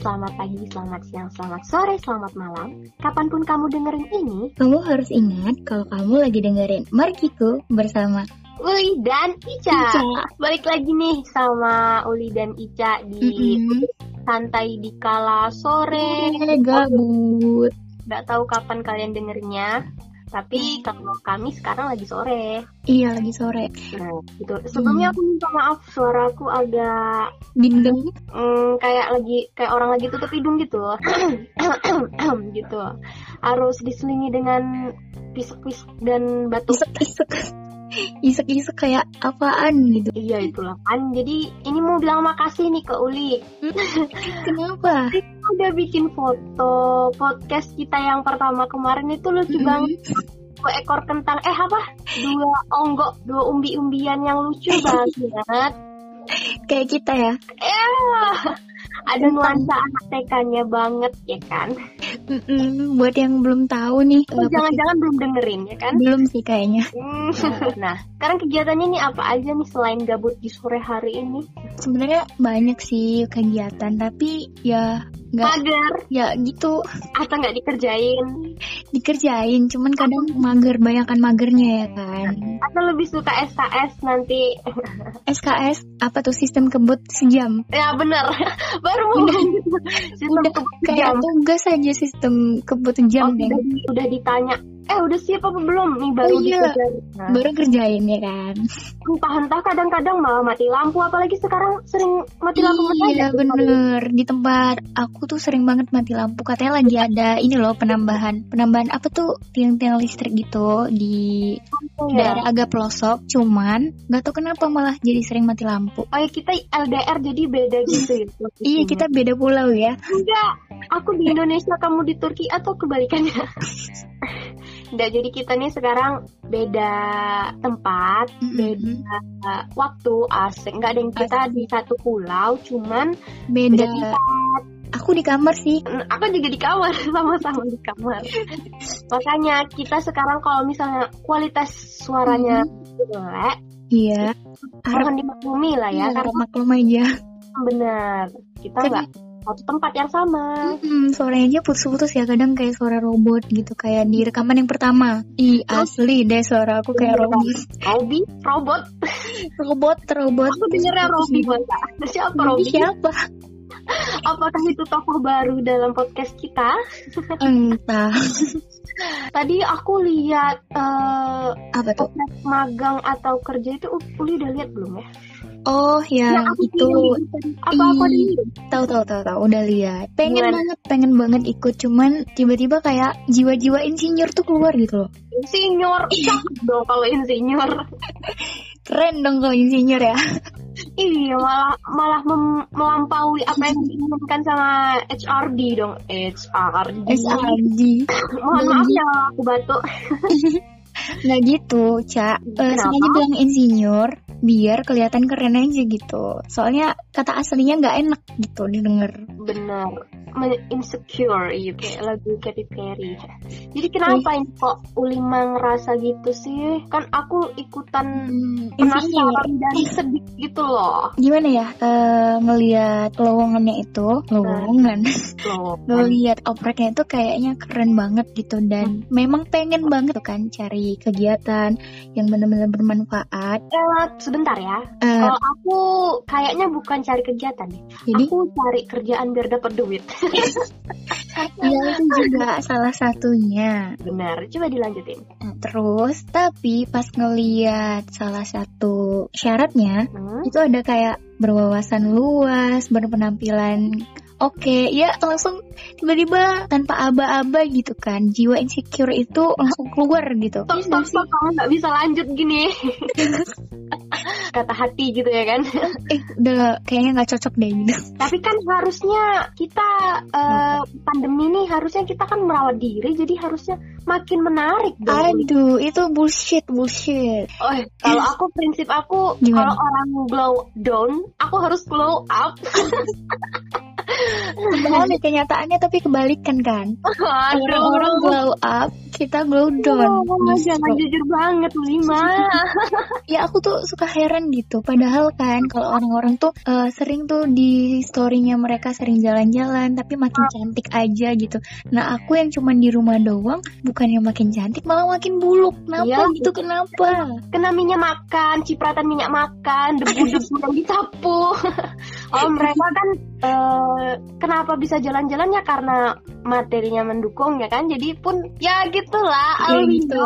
selamat pagi, selamat siang, selamat sore, selamat malam. Kapan pun kamu dengerin ini, Kamu harus ingat kalau kamu lagi dengerin Markiku bersama Uli dan Ica. Ica. Balik lagi nih sama Uli dan Ica di Mm-mm. santai di kala sore. Eh, gabut. Nggak tahu kapan kalian dengerinnya. Tapi kalau kami sekarang lagi sore. Iya lagi sore. Nah, gitu. Sebelumnya aku minta maaf suaraku agak Bindeng. mm, kayak lagi kayak orang lagi tutup hidung gitu. gitu. Harus diselingi dengan pisuk-pisuk dan batuk. Isek-isek. Isek-isek kayak apaan gitu. Iya itulah kan. Jadi ini mau bilang makasih nih ke Uli. Kenapa? Udah bikin foto podcast kita yang pertama kemarin itu lucu Mm-mm. banget. Dua ekor kentang eh apa? Dua onggok, dua umbi-umbian yang lucu banget. Kayak kita ya. Eh, ada nuansa anak TK-nya banget ya kan? Mm-mm. Buat yang belum tahu nih. Oh, jangan-jangan belum dengerin ya kan? belum sih kayaknya. Hmm. Nah, sekarang kegiatannya nih apa aja nih selain gabut di sore hari ini? Sebenarnya banyak sih kegiatan tapi ya nggak. Mager. Ya gitu. Atau nggak dikerjain? dikerjain cuman kadang mager banyakan magernya ya kan. Atau lebih suka SKS nanti? SKS apa tuh sistem kebut sejam? Ya bener, baru mau Udah. Sistem udah kebut kayak tugas aja sistem kebut sejam Oh, deh. udah, udah ditanya, eh udah siap apa belum? Nih baru Oh, iya. dikerjain. Nah, baru kerjain ya kan entah-entah kadang-kadang malah mati lampu, apalagi sekarang sering mati lampu iya bener di tempat aku tuh sering banget mati lampu katanya lagi ada ini loh penambahan penambahan apa tuh tiang-tiang listrik gitu di Oh, ya. daerah agak pelosok cuman nggak tahu kenapa malah jadi sering mati lampu Oh ya kita LDR jadi beda gitu ya. iya kita beda pulau ya Enggak, aku di Indonesia, kamu di Turki atau kebalikannya? Enggak, jadi kita nih sekarang beda tempat, beda uh, waktu, asik. Enggak ada yang kita di satu pulau, cuman beda beda tempat. aku di kamar sih. Mm, Aku juga di kamar, sama-sama di kamar. Makanya kita sekarang kalau misalnya kualitas suaranya jelek, iya. jangan dimaklumi lah ya, Iya, karena maklum aja. benar. Kita Kan- nggak satu tempat yang sama. Hmm, suaranya aja putus-putus ya kadang kayak suara robot gitu kayak di rekaman yang pertama. Ih asli deh suara aku kayak robot. Robi, robot. Robot, robot. Aku dengernya Robi. Siapa Robi siapa? Apakah itu tokoh baru dalam podcast kita? Entah. Tadi aku lihat eh Apa tuh? podcast magang atau kerja itu Uli udah lihat belum ya? Oh yang aku itu Ih. deh. tahu tahu tahu tahu udah lihat. Pengen Gimana? banget, pengen banget ikut cuman tiba-tiba kayak jiwa-jiwa insinyur tuh keluar gitu loh. Insinyur, cakep dong kalau insinyur. Keren dong kalau insinyur ya. Iya malah malah mem- melampaui apa yang diinginkan sama HRD dong. HRD. SRD. Mohon maaf ya aku batuk. Nggak gitu, Cak. Eh, sengaja bilang insinyur biar kelihatan keren aja gitu. Soalnya kata aslinya nggak enak gitu didengar. Bener. Men- insecure iya kayak lagu Katy Perry. Jadi kenapa ini kok Ulima ngerasa gitu sih? Kan aku ikutan insinyur. penasaran dan sedih gitu loh. Gimana ya eh, ngelihat lowongannya itu, lowongan, ngelihat opreknya itu kayaknya keren banget gitu dan memang pengen banget tuh kan cari kegiatan yang benar-benar bermanfaat. Eh, sebentar ya. Eh, Kalau aku kayaknya bukan cari kegiatan deh. jadi Aku cari kerjaan biar dapat duit. ya itu juga salah satunya. Benar. Coba dilanjutin. Nah, terus tapi pas ngeliat salah satu syaratnya Hmm? itu ada kayak berwawasan luas, berpenampilan oke, ya langsung tiba-tiba tanpa aba-aba gitu kan, jiwa insecure itu langsung keluar gitu. Stop, stop, stop. Kamu nggak bisa lanjut gini. Kata hati gitu ya kan. Eh, udah kayaknya nggak cocok deh gitu. Tapi kan harusnya kita eh, pandemi ini harusnya kita kan merawat diri, jadi harusnya makin menarik dong. Aduh, itu bullshit, bullshit. Oh, kalau aku prinsip aku kalau orang glow down, aku harus glow up. Padahal kenyataannya tapi kebalikan kan. Orang-orang glow up, kita glow down. Oh, jangan jujur banget Lima. ya aku tuh suka heran gitu. Padahal kan kalau orang-orang tuh uh, sering tuh di storynya mereka sering jalan-jalan, tapi makin ah. cantik aja gitu. Nah aku yang cuman di rumah doang, bukan yang makin cantik, malah makin buluk. Kenapa ya, gitu? Kenapa? Kena minyak makan, cipratan minyak makan, debu-debu yang disapu. oh mereka kan uh, kenapa bisa jalan-jalan ya? Karena materinya mendukung ya kan? Jadi pun ya gitulah ya, gitu.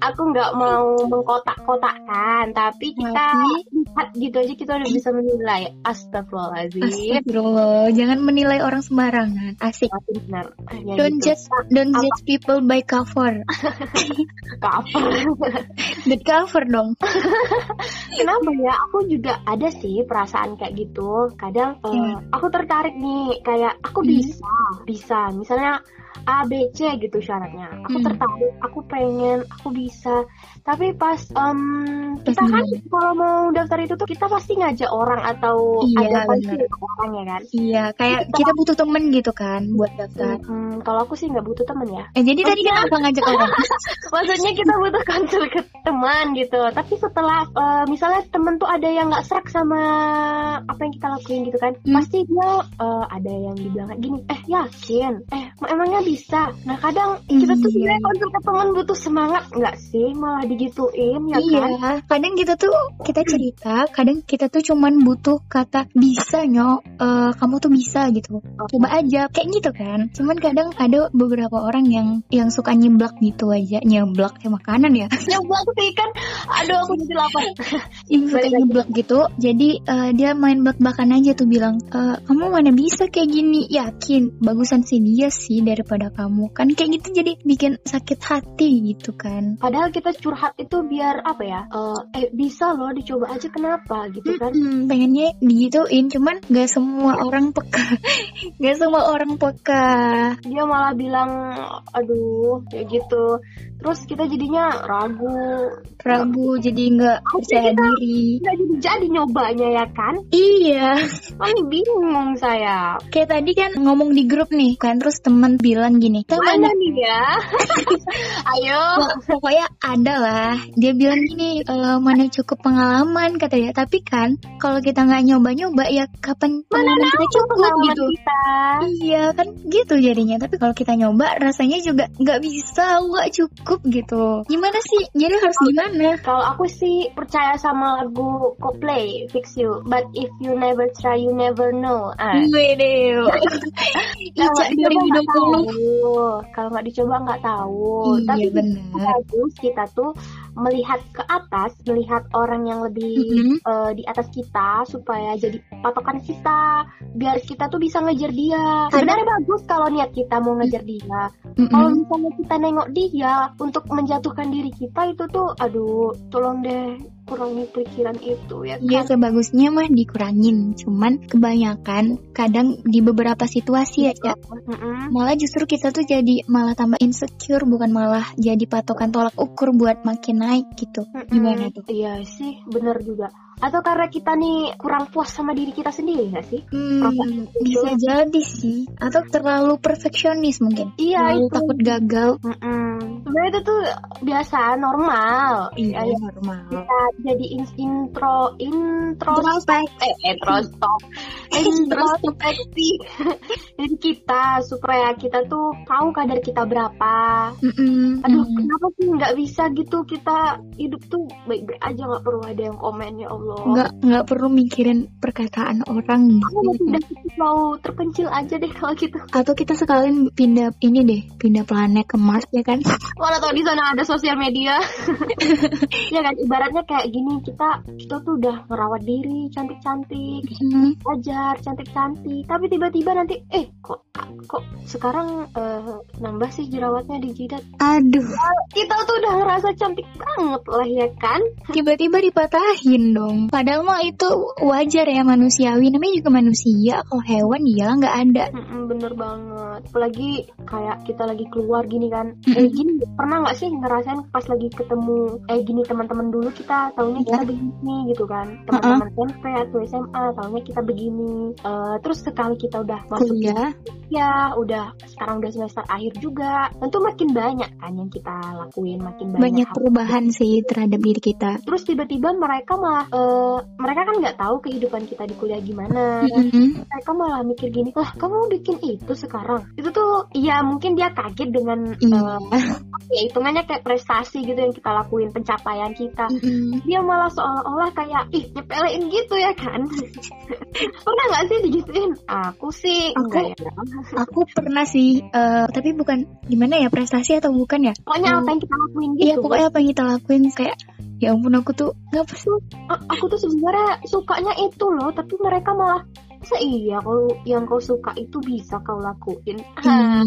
aku nggak mau mengkotak-kotakkan tapi kita lihat gitu aja kita udah bisa menilai. Astagfirullahaladzim. Astagfirullah jangan menilai orang sembarangan. Asik. Benar ya, don't gitu. judge don't judge people by cover. Cover. The cover dong. Kenapa ya? Aku juga ada sih perasaan kayak gitu. Kadang uh, aku tertarik nih kayak aku hmm. bisa bisa misalnya A B C gitu syaratnya. Aku hmm. tertarik aku pengen aku bisa. Tapi pas um, kita kan kalau mau daftar itu tuh kita pasti ngajak orang atau iya, ada pasti orang ya kan? Iya kayak kita, kita butuh temen gitu kan buat daftar. Hmm, kalau aku sih nggak butuh temen ya. Eh jadi tadi kenapa ngajak orang? Maksudnya kita butuh konsul ke teman gitu. Tapi setelah uh, misalnya temen tuh ada yang nggak serak sama apa yang kita lakuin gitu kan hmm. pasti dia uh, ada yang dibilang gini eh yakin? Eh emangnya bisa. Nah kadang kita tuh iya. sebenarnya konsul ke teman butuh semangat nggak sih? Malah digituin ya iya, kan? kadang kita tuh kita cerita kadang kita tuh cuman butuh kata bisa nyok uh, kamu tuh bisa gitu. Oh. coba aja kayak gitu kan. Cuman kadang ada beberapa orang yang yang suka nyeblak gitu aja. Nyeblak kayak makanan ya. Nyeblak sih kan? Aduh aku jadi lapar. Yang suka nyeblak gitu. Jadi uh, dia main blak-blakan aja tuh bilang e, kamu mana bisa kayak gini? Yakin bagusan sih dia sih daripada kamu. Kan kayak gitu jadi bikin sakit hati gitu kan. Padahal kita curhat itu biar apa ya uh, eh bisa loh dicoba aja kenapa gitu kan. Hmm, pengennya digituin cuman gak semua orang peka. Gak semua orang peka. Dia malah bilang aduh kayak gitu. Terus kita jadinya ragu. Ragu jadi nggak percaya diri. nggak jadi jadi nyobanya ya kan? Iya. Ini bingung saya kayak tadi kan ngomong di grup nih kan. Terus teman bilang gini. Mana nih ya? Ayo. Pokoknya ada lah. Dia bilang gini e, mana cukup pengalaman katanya tapi kan kalau kita nggak nyoba-nyoba ya kapan mana kita cukup gitu. kita. iya kan gitu jadinya. Tapi kalau kita nyoba rasanya juga nggak bisa nggak cukup gitu. Gimana sih? Jadi harus gimana? kalau aku sih percaya sama lagu Coldplay Fix You. But if you never try you never know. Ah. Wede Ica 2020 kalau nggak dicoba nggak tahu iya, tapi benar kita tuh melihat ke atas, melihat orang yang lebih mm-hmm. uh, di atas kita supaya jadi patokan kita, biar kita tuh bisa ngejar dia. Sebenarnya bagus kalau niat kita mau ngejar dia. Mm-hmm. Kalau misalnya kita nengok dia untuk menjatuhkan diri kita itu tuh, aduh, tolong deh kurangi pikiran itu ya iya, kan? Iya sebagusnya mah dikurangin cuman kebanyakan kadang di beberapa situasi ya ya mm-hmm. malah justru kita tuh jadi malah tambah insecure bukan malah jadi patokan tolak ukur buat makin naik gitu mm-hmm. gimana tuh iya sih bener juga atau karena kita nih kurang puas sama diri kita sendiri gak sih? Hmm, bisa jadi sih. Atau terlalu perfeksionis mungkin. Iya terlalu itu. takut gagal. Mm -mm. Sebenarnya itu tuh biasa normal. Iya ya, normal. Kita jadi in intro introspek eh introspek introspeksi. jadi kita supaya kita tuh tahu kadar kita berapa. Mm -mm. Aduh kenapa sih nggak bisa gitu kita hidup tuh baik-baik aja nggak perlu ada yang komen ya Allah Allah nggak nggak perlu mikirin perkataan orang gitu. udah mau terpencil aja deh kalau gitu. Atau kita sekalian pindah ini deh pindah planet ke Mars ya kan? Walau tau di sana ada sosial media. Ya kan ibaratnya kayak gini kita kita tuh udah merawat diri cantik cantik hmm. ajar cantik cantik tapi tiba-tiba nanti eh kok kok sekarang uh, nambah sih jerawatnya di jidat? Aduh. Kita tuh udah ngerasa cantik banget lah ya kan? Tiba-tiba dipatahin dong dong. Padahal mah itu wajar ya manusiawi. Namanya juga manusia. Kalau hewan ya nggak ada. Mm-mm, bener banget. Apalagi kayak kita lagi keluar gini kan. Eh gini pernah nggak sih ngerasain pas lagi ketemu eh gini teman-teman dulu kita tahunya kita Ya. begini gitu kan. Teman-teman SMP atau SMA tahunya kita begini. Eh, terus sekali kita udah masuk Kuliah. Ya udah sekarang udah semester akhir juga tentu makin banyak kan yang kita lakuin makin banyak, Banyak hal. perubahan sih terhadap diri kita. terus tiba-tiba mereka malah eh, mereka kan nggak tahu kehidupan kita di kuliah gimana Mm-mm. mereka malah mikir gini lah kamu bikin itu sekarang itu tuh ya mungkin dia kaget dengan Iya. ya hitungannya kayak prestasi gitu yang kita lakuin pencapaian kita Mm-mm. dia malah seolah-olah kayak ih nyepelein gitu ya kan pernah nggak sih digituin aku sih Aku- enggak ya Aku pernah sih, eh, tapi bukan gimana ya prestasi atau bukan ya? pokoknya apa yang kita lakuin gitu Iya pokoknya apa yang kita lakuin kayak ya ampun aku tuh nggak sih A- aku tuh sebenarnya sukanya itu loh tapi mereka malah masa iya kalau yang kau suka itu bisa kau lakuin?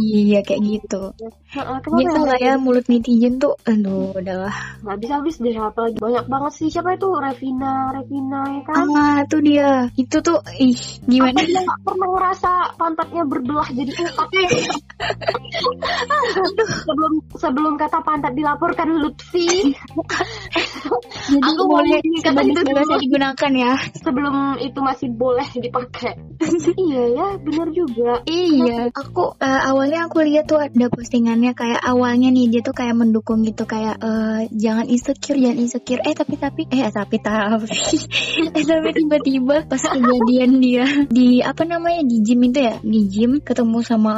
Iya kayak gitu. ah, kenapa Biasa ya? lah ya mulut netizen tuh, aduh udahlah. nggak bisa habis deh apalagi banyak banget sih siapa itu? Revina Revina ya kan? Ah tuh dia, itu tuh ih gimana? apa dia? Pernah ngerasa pantatnya berbelah jadi empat sebelum sebelum kata pantat dilaporkan Lutfi. Jadi Aku boleh kata itu digunakan ya. sebelum itu masih boleh dipakai iya ya benar juga Iya, aku eh, awalnya aku lihat tuh ada postingannya kayak awalnya nih dia tuh kayak mendukung gitu kayak eh, jangan insecure, jangan insecure. Eh tapi tapi eh tapi tapi eh tapi tiba-tiba pas kejadian dia di apa namanya di gym itu ya di gym ketemu sama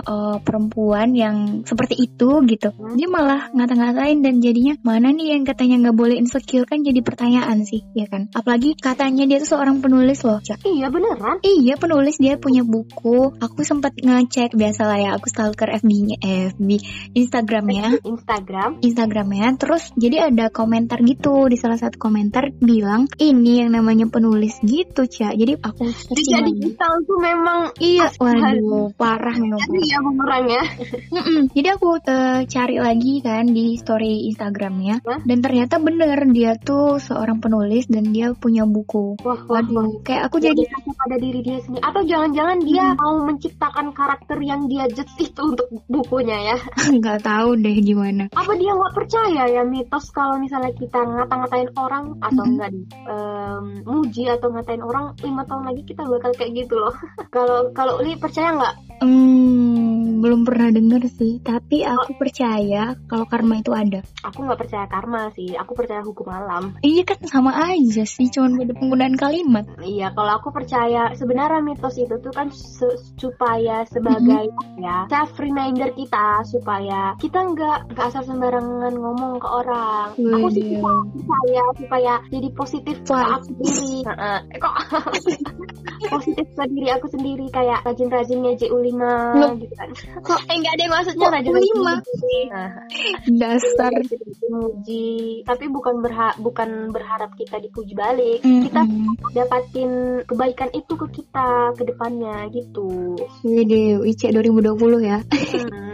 eh, perempuan yang seperti itu gitu. Dia malah ngata-ngatain dan jadinya mana nih yang katanya nggak boleh insecure kan jadi pertanyaan sih, ya kan? Apalagi katanya dia tuh seorang penulis loh, Cak. iya beneran Iya penulis dia punya buku. Aku sempat ngecek biasa lah ya. Aku stalker FB-nya, FB Instagramnya, Instagram Instagramnya. Terus jadi ada komentar gitu di salah satu komentar bilang ini yang namanya penulis gitu cak. Jadi aku jadi digital tuh memang Iya, waduh parah memang. jadi ya ya Mm-mm. Jadi aku eh, cari lagi kan di story Instagramnya Hah? dan ternyata bener dia tuh seorang penulis dan dia punya buku. wah wah wah Waduh, kayak aku jadi jadi pada diri dia sendiri. Atau jangan-jangan dia mau menciptakan karakter yang dia judge itu untuk bukunya ya? Nggak tahu deh gimana. apa dia nggak percaya ya mitos kalau misalnya kita ngata-ngatain orang atau Mhm. enggak em, muji atau ngatain orang lima tahun lagi kita bakal kayak gitu loh. Kalau kalau Uli percaya nggak? Hmm, belum pernah denger sih, tapi aku percaya kalau karma itu ada. aku nggak percaya karma sih aku percaya hukum alam Iya kan sama aja sih, cuman beda penggunaan kalimat. Iya, kalau aku percaya sebenarnya mitos itu tuh kan se- supaya sebagai ya self reminder kita supaya kita nggak nggak asal sembarangan ngomong ke orang. Aku sih suka percaya supaya jadi positif ke aku sendiri. Eh, kok positif ke diri aku sendiri kayak rajin-rajin ngejek ulima Loh. gitu kan. Kok Eh nggak ada yang maksudnya Kok ulima? ngejek. Nah, dasar? dipuji, tapi bukan berha bukan berharap kita dipuji balik. Kita Mm-mm. dapatin kebaikan itu ke kita ke depannya gitu. Wede, IC 2020 ya. Hmm.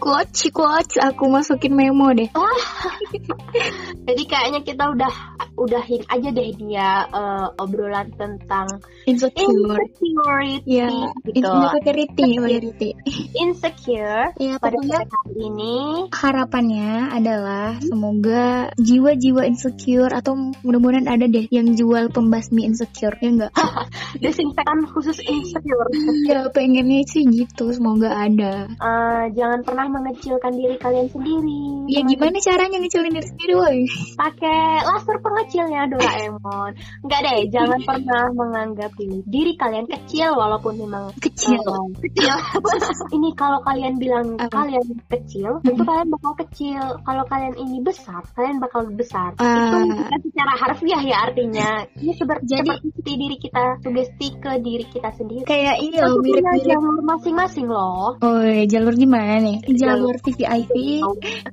Coach, coach, aku masukin memo deh. Jadi kayaknya kita udah udahin aja deh dia eh, obrolan tentang Insecure. insecurity Ya, gitu. insecurity, insecurity. Insecure Ya, pada kali ini harapannya adalah semoga jiwa-jiwa insecure atau mudah-mudahan ada deh yang jual pembasmi insecure ya enggak? desinfektan khusus insecure. Ya pengennya sih gitu, semoga ada. Eh, jangan pernah mengecilkan diri kalian sendiri. Ya gimana caranya ngecilin diri sendiri woi? pakai laser pengecilnya Doraemon. Enggak deh, jangan pernah menganggap diri, diri kalian kecil walaupun memang Kecil. eh, kecil. ini kalau kalian bilang Apa? kalian kecil, tentu kalian bakal kecil. Kalau kalian ini besar, kalian bakal besar. Ah. Itu bukan secara harfiah ya artinya. Ini seber- Jadi- seperti diri kita, sugesti ke diri kita sendiri. Kayak ini Itu loh punya mirip-mirip. jalur masing-masing loh. Oh, jalur gimana nih? Jalur. VVIP,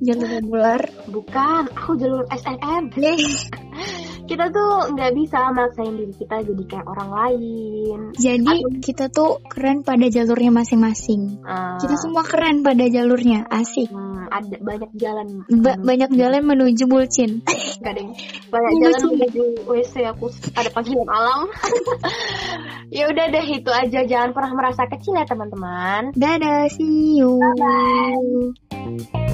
jalur regular. Bukan, aku jalur SNM. Kita tuh nggak bisa maksain diri kita jadi kayak orang lain. Jadi kita tuh keren pada jalurnya masing-masing. Ah, Kita semua keren pada jalurnya, asik. hmm, ada banyak jalan ba banyak jalan menuju bulcin. Gak deh. Banyak jalan menuju WC aku ada panggilan alam. Ya udah deh itu aja. Jangan pernah merasa kecil ya teman-teman. Dadah see you. Bye-bye.